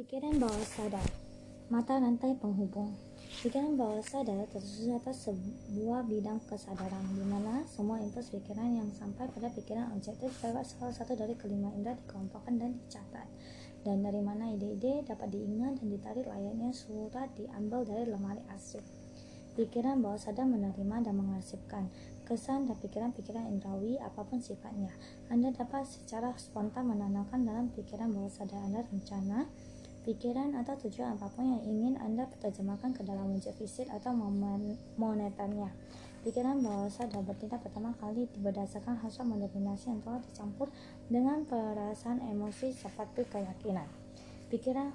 Pikiran bawah sadar Mata rantai penghubung Pikiran bawah sadar tersusun atas sebuah bidang kesadaran di mana semua impuls pikiran yang sampai pada pikiran objektif lewat salah satu dari kelima indera dikelompokkan dan dicatat dan dari mana ide-ide dapat diingat dan ditarik layaknya surat diambil dari lemari arsip. Pikiran bawah sadar menerima dan mengarsipkan kesan dan pikiran-pikiran indrawi apa pun sifatnya. Anda dapat secara spontan menanamkan dalam pikiran bawah sadar Anda rencana, pikiran atau tujuan apa pun yang ingin Anda terjemahkan ke dalam wujud fisik atau moneternya. Pikiran bawah sadar bertindak pertama kali berdasarkan hasil mendominasi yang telah dicampur dengan perasaan emosi seperti keyakinan. Pikiran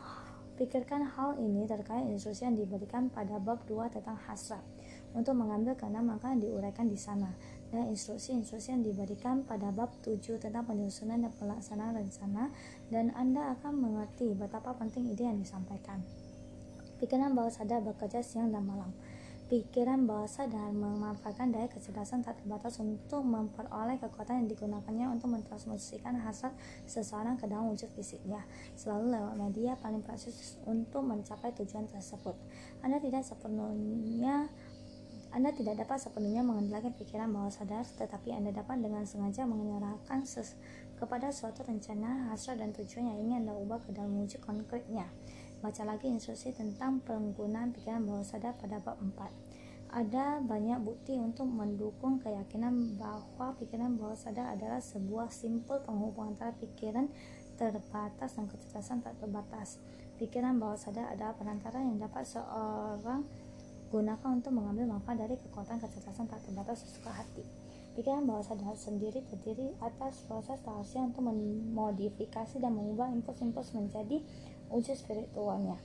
Pikirkan hal ini terkait instruksi yang diberikan pada bab 2 tentang hasrat. Untuk mengambil keenam maka diuraikan di sana. Instruksi-instruksi yang diberikan pada bab 7 tentang penyusunan dan pelaksanaan rencana dan Anda akan mengerti betapa penting ide yang disampaikan. Pikiran bawah sadar bekerja siang dan malam. Pikiran bawah sadar memanfaatkan daya kecerdasan tak terbatas untuk memperoleh kekuatan yang digunakannya untuk mentransmisikan hasrat seseorang ke dalam wujud fisiknya, selalu lewat media paling praktis untuk mencapai tujuan tersebut. Anda tidak sepenuhnya anda tidak dapat sepenuhnya mengendalikan pikiran bawah sadar, tetapi Anda dapat dengan sengaja menyerahkan kepada suatu rencana, hasrat, dan tujuan yang ingin Anda ubah ke dalam wujud konkretnya. Baca lagi instruksi tentang penggunaan pikiran bawah sadar pada bab 4. Ada banyak bukti untuk mendukung keyakinan bahwa pikiran bawah sadar adalah sebuah simpul penghubung antara pikiran terbatas dan kecerdasan tak terbatas. Pikiran bawah sadar adalah perantara yang dapat seorang gunakan untuk mengambil manfaat dari kekuatan kecerdasan tak terbatas sesuka hati. Pikiran bawah sadar sendiri terdiri atas proses rahasia untuk memodifikasi dan mengubah impuls-impuls menjadi wujud spiritualnya.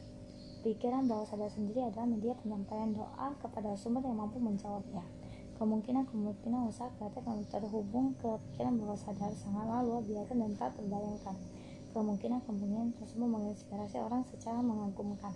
Pikiran bawah sadar sendiri adalah media penyampaian doa kepada sumber yang mampu menjawabnya. Kemungkinan-kemungkinan usaha kreatif yang terhubung ke pikiran bawah sadar sangatlah luar biasa dan tak terbayangkan. Kemungkinan-kemungkinan tersebut menginspirasi orang secara mengagumkan.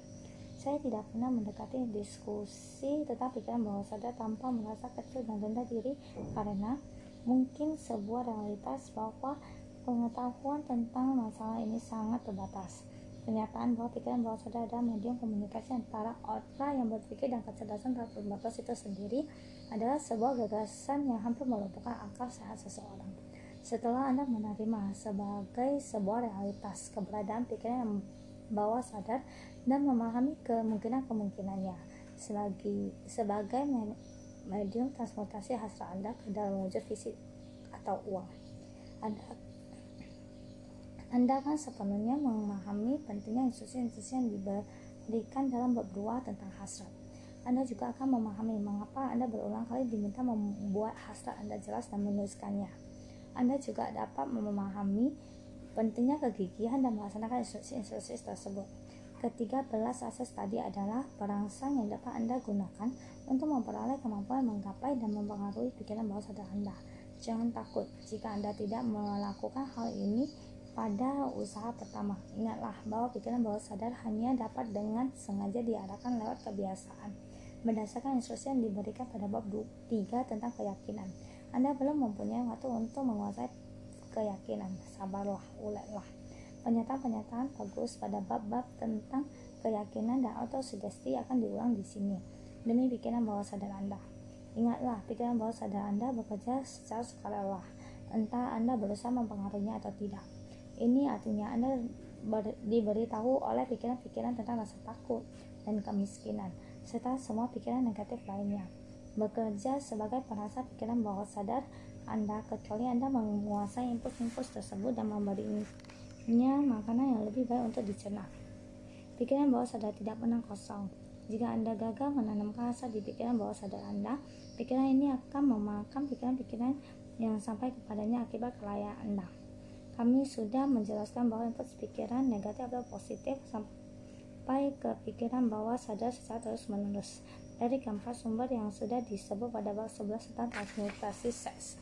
Saya tidak pernah mendekati diskusi tentang pikiran bawah sadar tanpa merasa kecil dan rendah diri karena mungkin sebuah realitas bahwa pengetahuan tentang masalah ini sangat terbatas. Kenyataan bahwa pikiran bawah sadar adalah medium komunikasi antara otak yang berpikir dan kecerdasan terbatas itu sendiri adalah sebuah gagasan yang hampir melumpuhkan akal sehat seseorang. Setelah Anda menerima sebagai sebuah realitas keberadaan pikiran yang bawah sadar dan memahami kemungkinan-kemungkinannya selagi sebagai medium transportasi hasrat Anda ke dalam wujud fisik atau uang. Anda anda akan sepenuhnya memahami pentingnya instruksi-instruksi yang diberikan dalam bab 2 tentang hasrat. Anda juga akan memahami mengapa Anda berulang kali diminta membuat hasrat Anda jelas dan menuliskannya. Anda juga dapat memahami pentingnya kegigihan dan melaksanakan instruksi-instruksi tersebut. Ketiga belas asas tadi adalah perangsang yang dapat Anda gunakan untuk memperoleh kemampuan menggapai dan mempengaruhi pikiran bawah sadar Anda. Jangan takut jika Anda tidak melakukan hal ini pada usaha pertama. Ingatlah bahwa pikiran bawah sadar hanya dapat dengan sengaja diarahkan lewat kebiasaan. Berdasarkan instruksi yang diberikan pada bab 3 tentang keyakinan. Anda belum mempunyai waktu untuk menguasai keyakinan. Sabarlah, uletlah. Pernyataan-pernyataan bagus pada bab-bab tentang keyakinan dan autosugesti akan diulang di sini demi pikiran bawah sadar Anda. Ingatlah, pikiran bawah sadar Anda bekerja secara sukarela, entah Anda berusaha mempengaruhinya atau tidak. Ini artinya Anda ber, diberitahu oleh pikiran-pikiran tentang rasa takut dan kemiskinan, serta semua pikiran negatif lainnya. Bekerja sebagai perasa pikiran bawah sadar Anda, kecuali Anda menguasai impuls-impuls tersebut dan memberinya makanan yang lebih baik untuk dicerna. Pikiran bawah sadar tidak pernah kosong. Jika Anda gagal menanamkan rasa di pikiran bawah sadar Anda, pikiran ini akan memakan pikiran-pikiran yang sampai kepadanya akibat kelalaian Anda. Kami sudah menjelaskan bahwa impuls pikiran negatif atau positif sampai ke pikiran bawah sadar secara terus-menerus dari keempat sumber yang sudah disebut pada bab 11 tentang transmutasi seks.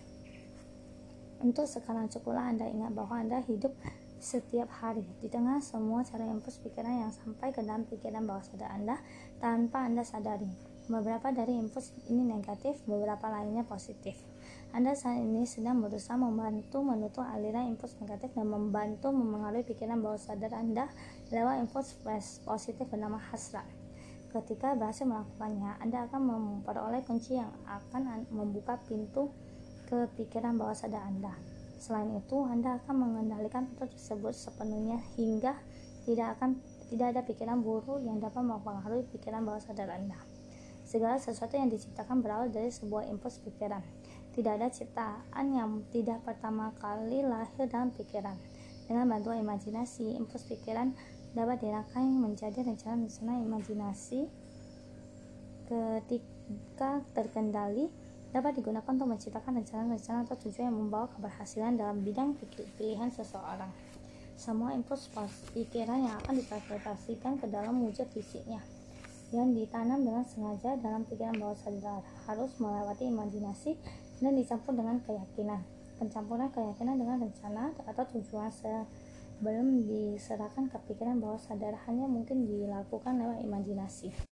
Untuk sekarang cukuplah Anda ingat bahwa Anda hidup setiap hari di tengah semua cara impuls pikiran yang sampai ke dalam pikiran bawah sadar Anda tanpa Anda sadari. Beberapa dari impuls ini negatif, beberapa lainnya positif. Anda saat ini sedang berusaha membantu menutup aliran impuls negatif dan membantu memengaruhi pikiran bawah sadar Anda lewat impuls positif bernama hasrat. Ketika berhasil melakukannya, Anda akan memperoleh kunci yang akan membuka pintu ke pikiran bawah sadar Anda. Selain itu, Anda akan mengendalikan pintu tersebut sepenuhnya hingga tidak akan tidak ada pikiran buruk yang dapat mempengaruhi pikiran bawah sadar Anda. Segala sesuatu yang diciptakan berawal dari sebuah impuls pikiran tidak ada ciptaan yang tidak pertama kali lahir dalam pikiran. Dengan bantuan imajinasi, impuls pikiran dapat dirangkai menjadi rencana-rencana imajinasi ketika terkendali dapat digunakan untuk menciptakan rencana-rencana atau tujuan yang membawa keberhasilan dalam bidang pilihan seseorang. Semua impuls pikiran yang akan ditransformasikan ke dalam wujud fisiknya yang ditanam dengan sengaja dalam pikiran bawah sadar harus melewati imajinasi dan dicampur dengan keyakinan. Pencampuran keyakinan dengan rencana atau tujuan sebelum diserahkan ke pikiran bawah sadar hanya mungkin dilakukan lewat imajinasi.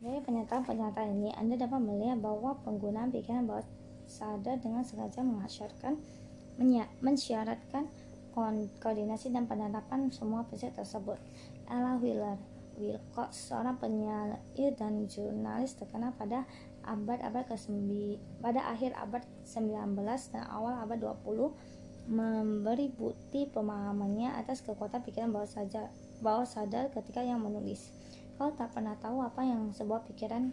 Dari pernyataan-pernyataan ini, Anda dapat melihat bahwa penggunaan pikiran bawah sadar dengan sengaja mengasyarkan, mensyaratkan koordinasi dan penerapan semua prinsip tersebut. Ella Wheeler Wilcox, seorang penyair dan jurnalis terkenal pada abad-abad ke-9 pada akhir abad 19 dan awal abad 20 memberi bukti pemahamannya atas kekuatan pikiran bawah sadar, bawah sadar ketika yang menulis. Kau tak pernah tahu apa yang sebuah pikiran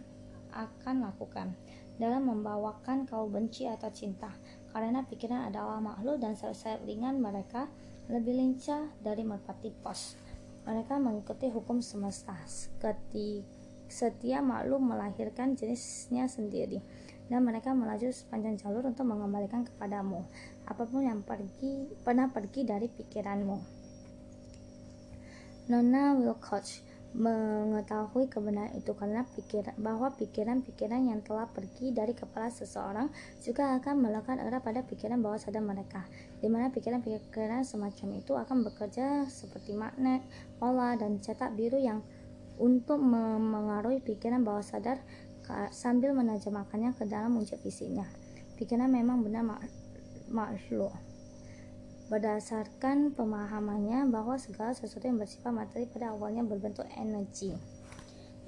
akan lakukan dalam membawakan kau benci atau cinta karena pikiran adalah makhluk dan sayap ringan mereka lebih lincah dari merpati pos. Mereka mengikuti hukum semesta. Ketika setiap makhluk melahirkan jenisnya sendiri dan mereka melaju sepanjang jalur untuk mengembalikan kepadamu apa pun yang pergi pernah pergi dari pikiranmu. Nona Wilcox mengetahui kebenaran itu karena pikiran bahwa pikiran-pikiran yang telah pergi dari kepala seseorang juga akan melekat erat pada pikiran bawah sadar mereka, di mana pikiran-pikiran semacam itu akan bekerja seperti magnet, pola, dan cetak biru yang untuk memengaruhi pikiran bawah sadar sambil menajamkannya ke dalam wujud fisiknya. Pikiran memang benar mak makhluk. Berdasarkan pemahamannya bahwa segala sesuatu yang bersifat materi pada awalnya berbentuk energi.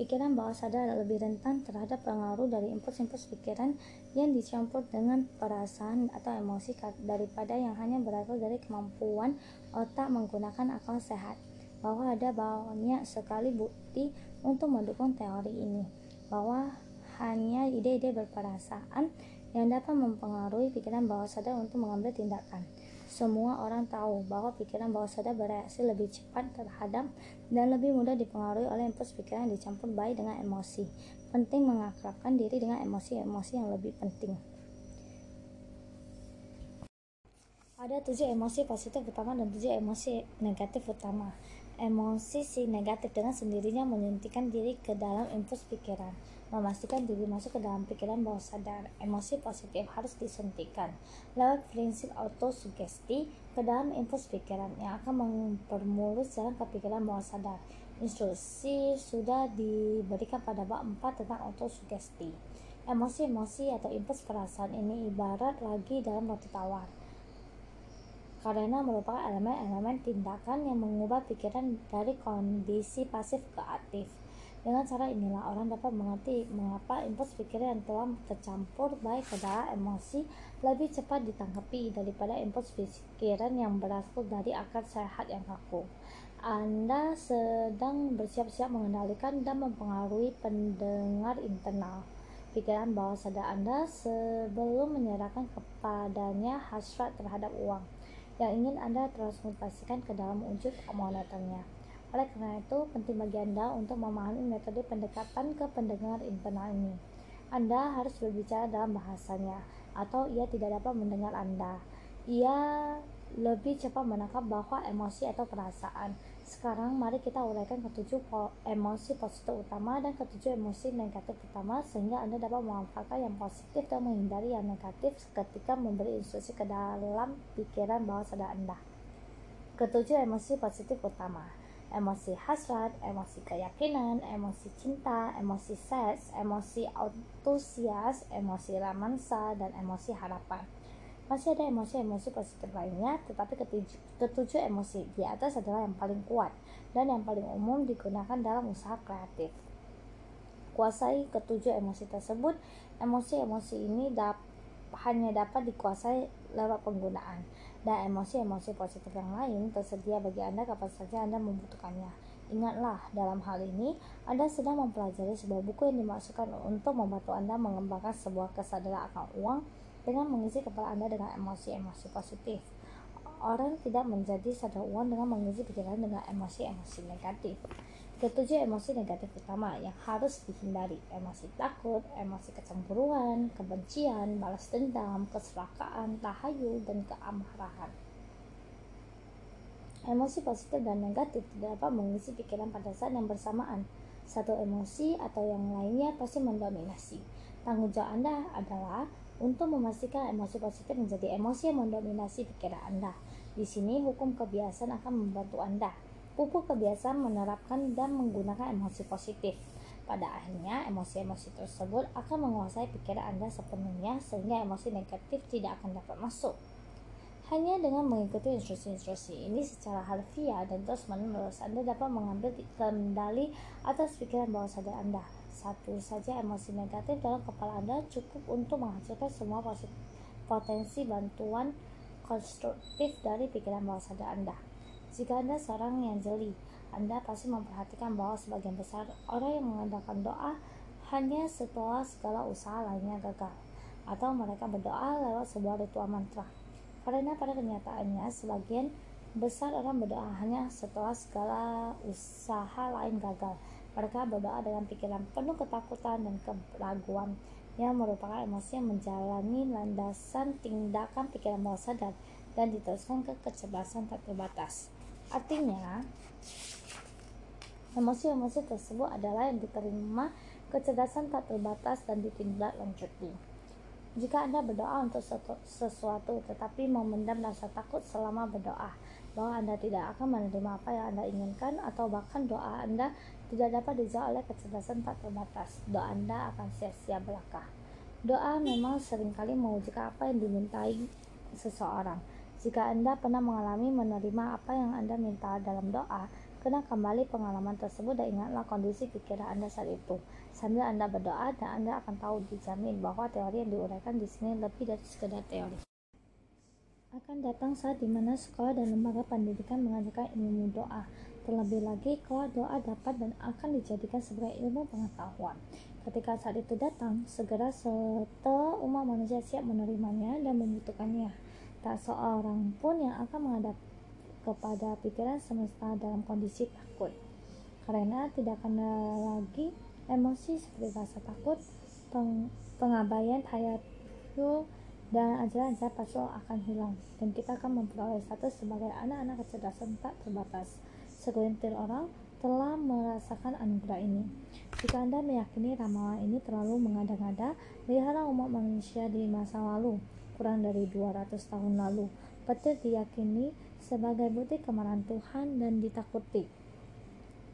Pikiran bawah sadar lebih rentan terhadap pengaruh dari impuls-impuls pikiran yang dicampur dengan perasaan atau emosi daripada yang hanya berasal dari kemampuan otak menggunakan akal sehat bahwa ada banyak sekali bukti untuk mendukung teori ini bahwa hanya ide-ide berperasaan yang dapat mempengaruhi pikiran bawah sadar untuk mengambil tindakan. Semua orang tahu bahwa pikiran bawah sadar bereaksi lebih cepat terhadap dan lebih mudah dipengaruhi oleh impuls pikiran yang dicampur baik dengan emosi. Penting mengakrabkan diri dengan emosi-emosi yang lebih penting. Ada tujuh emosi positif utama dan tujuh emosi negatif utama emosi si negatif dengan sendirinya menyuntikkan diri ke dalam impuls pikiran memastikan diri masuk ke dalam pikiran bawah sadar emosi positif harus disuntikan lewat prinsip autosugesti ke dalam impuls pikiran yang akan mempermulus jalan ke pikiran bawah sadar. Instruksi sudah diberikan pada bab 4 tentang autosugesti. Emosi-emosi atau impuls perasaan ini ibarat lagi dalam roti tawar. Karena merupakan elemen-elemen tindakan yang mengubah pikiran dari kondisi pasif ke aktif. Dengan cara inilah orang dapat mengerti mengapa impuls pikiran yang telah tercampur baik ke dalam emosi lebih cepat ditangkapi daripada impuls pikiran yang berasal dari akar sehat yang kaku. Anda sedang bersiap-siap mengendalikan dan mempengaruhi pendengar internal pikiran bawah sadar Anda sebelum menyerahkan kepadanya hasrat terhadap uang yang ingin Anda transmutasikan ke dalam wujud moneternya. Oleh karena itu, penting bagi Anda untuk memahami metode pendekatan ke pendengar internal ini. Anda harus berbicara dalam bahasanya, atau ia tidak dapat mendengar Anda. Ia lebih cepat menangkap bahwa emosi atau perasaan sekarang mari kita uraikan ketujuh emosi positif utama dan ketujuh emosi negatif utama sehingga Anda dapat memanfaatkan yang positif dan menghindari yang negatif ketika memberi instruksi ke dalam pikiran bawah sadar Anda. Ketujuh emosi positif utama. Emosi hasrat, emosi keyakinan, emosi cinta, emosi seks, emosi antusias, emosi romansa, dan emosi harapan. Masih ada emosi-emosi positif lainnya, tetapi ketujuh, ketujuh emosi di atas adalah yang paling kuat dan yang paling umum digunakan dalam usaha kreatif. Kuasai ketujuh emosi tersebut, emosi-emosi ini dap hanya dapat dikuasai lewat penggunaan dan emosi-emosi positif yang lain tersedia bagi Anda kapan saja Anda membutuhkannya. Ingatlah, dalam hal ini, Anda sedang mempelajari sebuah buku yang dimaksudkan untuk membantu Anda mengembangkan sebuah kesadaran akan uang dengan mengisi kepala Anda dengan emosi-emosi positif. Orang tidak menjadi sadar uang dengan mengisi pikiran dengan emosi-emosi negatif. Ketujuh emosi negatif utama yang harus dihindari, emosi takut, emosi kecemburuan, kebencian, balas dendam, keserakahan, tahayul, dan keamarahan. Emosi positif dan negatif tidak dapat mengisi pikiran pada saat yang bersamaan. Satu emosi atau yang lainnya pasti mendominasi. Tanggung jawab Anda adalah untuk memastikan emosi positif menjadi emosi yang mendominasi pikiran Anda. Di sini hukum kebiasaan akan membantu Anda Pupuk kebiasaan menerapkan dan menggunakan emosi positif. Pada akhirnya, emosi-emosi tersebut akan menguasai pikiran Anda sepenuhnya sehingga emosi negatif tidak akan dapat masuk. Hanya dengan mengikuti instruksi-instruksi ini secara harfiah dan terus-menerus, Anda dapat mengambil kendali atas pikiran bawah sadar Anda. Satu saja emosi negatif dalam kepala Anda cukup untuk menghasilkan semua potensi bantuan konstruktif dari pikiran bawah sadar Anda. Jika Anda seorang yang jeli, Anda pasti memperhatikan bahwa sebagian besar orang yang mengandalkan doa hanya setelah segala usaha lainnya gagal, atau mereka berdoa lewat sebuah ritual mantra. Karena pada kenyataannya, sebagian besar orang berdoa hanya setelah segala usaha lain gagal. Mereka berdoa dengan pikiran penuh ketakutan dan keraguan yang merupakan emosi yang menjalani landasan tindakan pikiran bawah sadar dan diteruskan ke kecerdasan tak terbatas. Artinya, emosi-emosi tersebut adalah yang diterima kecerdasan tak terbatas dan ditindaklanjuti. Jika Anda berdoa untuk sesuatu tetapi memendam rasa takut selama berdoa, bahwa Anda tidak akan menerima apa yang Anda inginkan atau bahkan doa Anda tidak dapat dijawab oleh kecerdasan tak terbatas, doa Anda akan sia-sia belaka. Doa memang sering kali mewujudkan apa yang dimintai seseorang, jika Anda pernah mengalami menerima apa yang Anda minta dalam doa, kena kembali pengalaman tersebut dan ingatlah kondisi pikiran Anda saat itu. Sambil Anda berdoa dan Anda akan tahu dijamin bahwa teori yang diuraikan di sini lebih dari sekedar teori. Akan datang saat di mana sekolah dan lembaga pendidikan mengajarkan ilmu doa. Terlebih lagi, kalau doa dapat dan akan dijadikan sebagai ilmu pengetahuan. Ketika saat itu datang, segera setelah umat manusia siap menerimanya dan membutuhkannya Tak seorang pun yang akan menghadap kepada pikiran semesta dalam kondisi takut. Karena tidak akan lagi emosi seperti rasa takut, peng pengabaian, hayatu, dan ajaran-ajaran pasal akan hilang dan kita akan memperoleh status sebagai anak-anak kecerdasan tak terbatas. Segelintir orang telah merasakan anugerah ini. Jika Anda meyakini ramalan ini terlalu mengada-ngada, lihatlah umat manusia di masa lalu kurang dari 200 tahun lalu. Petir diyakini sebagai bukti kemarahan Tuhan dan ditakuti.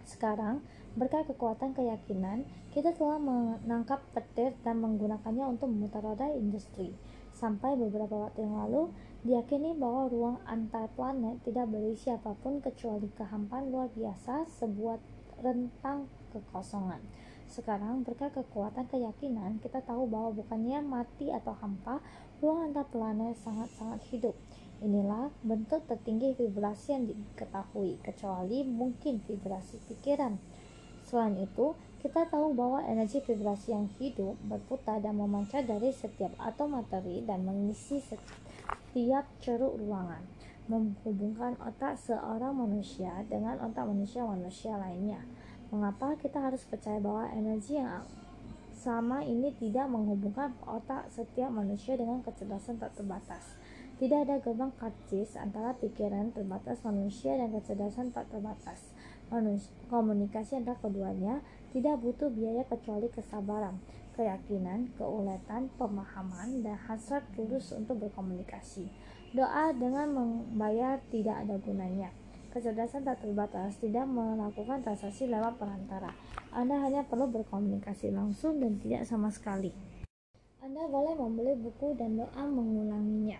Sekarang, berkat kekuatan keyakinan, kita telah menangkap petir dan menggunakannya untuk memutar roda industri. Sampai beberapa waktu yang lalu, diyakini bahwa ruang antar planet tidak berisi apa pun kecuali kehampaan luar biasa, sebuah rentang kekosongan. Sekarang, berkat kekuatan keyakinan, kita tahu bahwa bukannya mati atau hampa, ruang antar planet sangat-sangat hidup. Inilah bentuk tertinggi vibrasi yang diketahui, kecuali mungkin vibrasi pikiran. Selain itu, kita tahu bahwa energi vibrasi yang hidup berputar dan memancar dari setiap atom materi dan mengisi setiap ceruk ruangan, menghubungkan otak seorang manusia dengan otak manusia-manusia lainnya. Mengapa kita harus percaya bahwa energi yang sama ini tidak menghubungkan otak setiap manusia dengan kecerdasan tak terbatas. Tidak ada gerbang karcis antara pikiran terbatas manusia dan kecerdasan tak terbatas. Komunikasi antara keduanya tidak butuh biaya kecuali kesabaran, keyakinan, keuletan, pemahaman, dan hasrat tulus untuk berkomunikasi. Doa dengan membayar tidak ada gunanya Kecerdasan tak terbatas tidak melakukan transaksi lewat perantara. Anda hanya perlu berkomunikasi langsung dan tidak sama sekali. Anda boleh membeli buku dan doa mengulanginya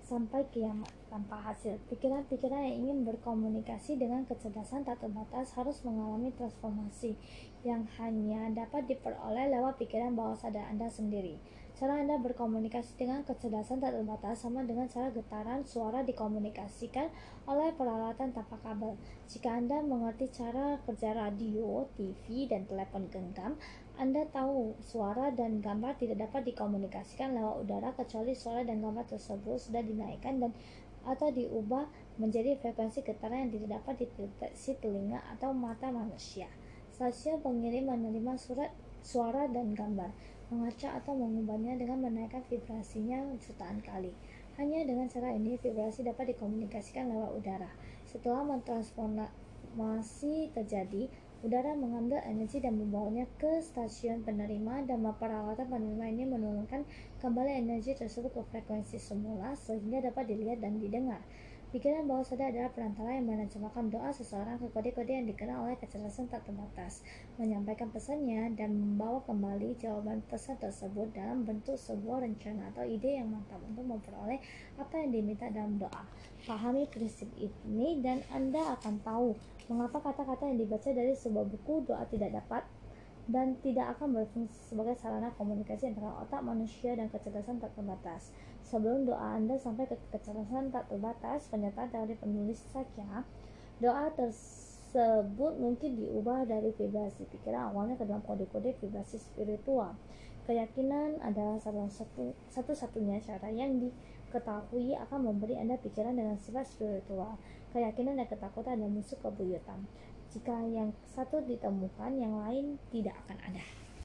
sampai kiamat tanpa hasil. Pikiran-pikiran yang ingin berkomunikasi dengan kecerdasan tak terbatas harus mengalami transformasi yang hanya dapat diperoleh lewat pikiran bawah sadar Anda sendiri. Cara Anda berkomunikasi dengan kecerdasan tak terbatas sama dengan cara getaran suara dikomunikasikan oleh peralatan tanpa kabel. Jika Anda mengerti cara kerja radio, TV, dan telepon genggam, Anda tahu suara dan gambar tidak dapat dikomunikasikan lewat udara kecuali suara dan gambar tersebut sudah dinaikkan dan atau diubah menjadi frekuensi getaran yang tidak dapat dideteksi telinga atau mata manusia. Stasiun pengirim menerima surat suara dan gambar mengacak atau mengubahnya dengan menaikkan vibrasinya jutaan kali. Hanya dengan cara ini, vibrasi dapat dikomunikasikan lewat udara. Setelah transformasi terjadi, udara mengambil energi dan membawanya ke stasiun penerima dan peralatan penerima ini menurunkan kembali energi tersebut ke frekuensi semula sehingga dapat dilihat dan didengar. Pikiran bawah sadar adalah perantara yang menerjemahkan doa seseorang ke kode-kode yang dikenal oleh kecerdasan tak terbatas, menyampaikan pesannya dan membawa kembali jawaban pesan tersebut dalam bentuk sebuah rencana atau ide yang mantap untuk memperoleh apa yang diminta dalam doa. Pahami prinsip ini dan Anda akan tahu mengapa kata-kata yang dibaca dari sebuah buku doa tidak dapat dan tidak akan berfungsi sebagai sarana komunikasi antara otak manusia dan kecerdasan tak terbatas. Sebelum doa Anda sampai ke kecerdasan tak terbatas, pernyataan dari penulis saja, doa tersebut mungkin diubah dari vibrasi pikiran awalnya ke dalam kode-kode vibrasi spiritual. Keyakinan adalah satu-satunya cara yang diketahui akan memberi Anda pikiran dengan sifat spiritual. Keyakinan dan ketakutan adalah musuh kebuyutan. Jika yang satu ditemukan, yang lain tidak akan ada.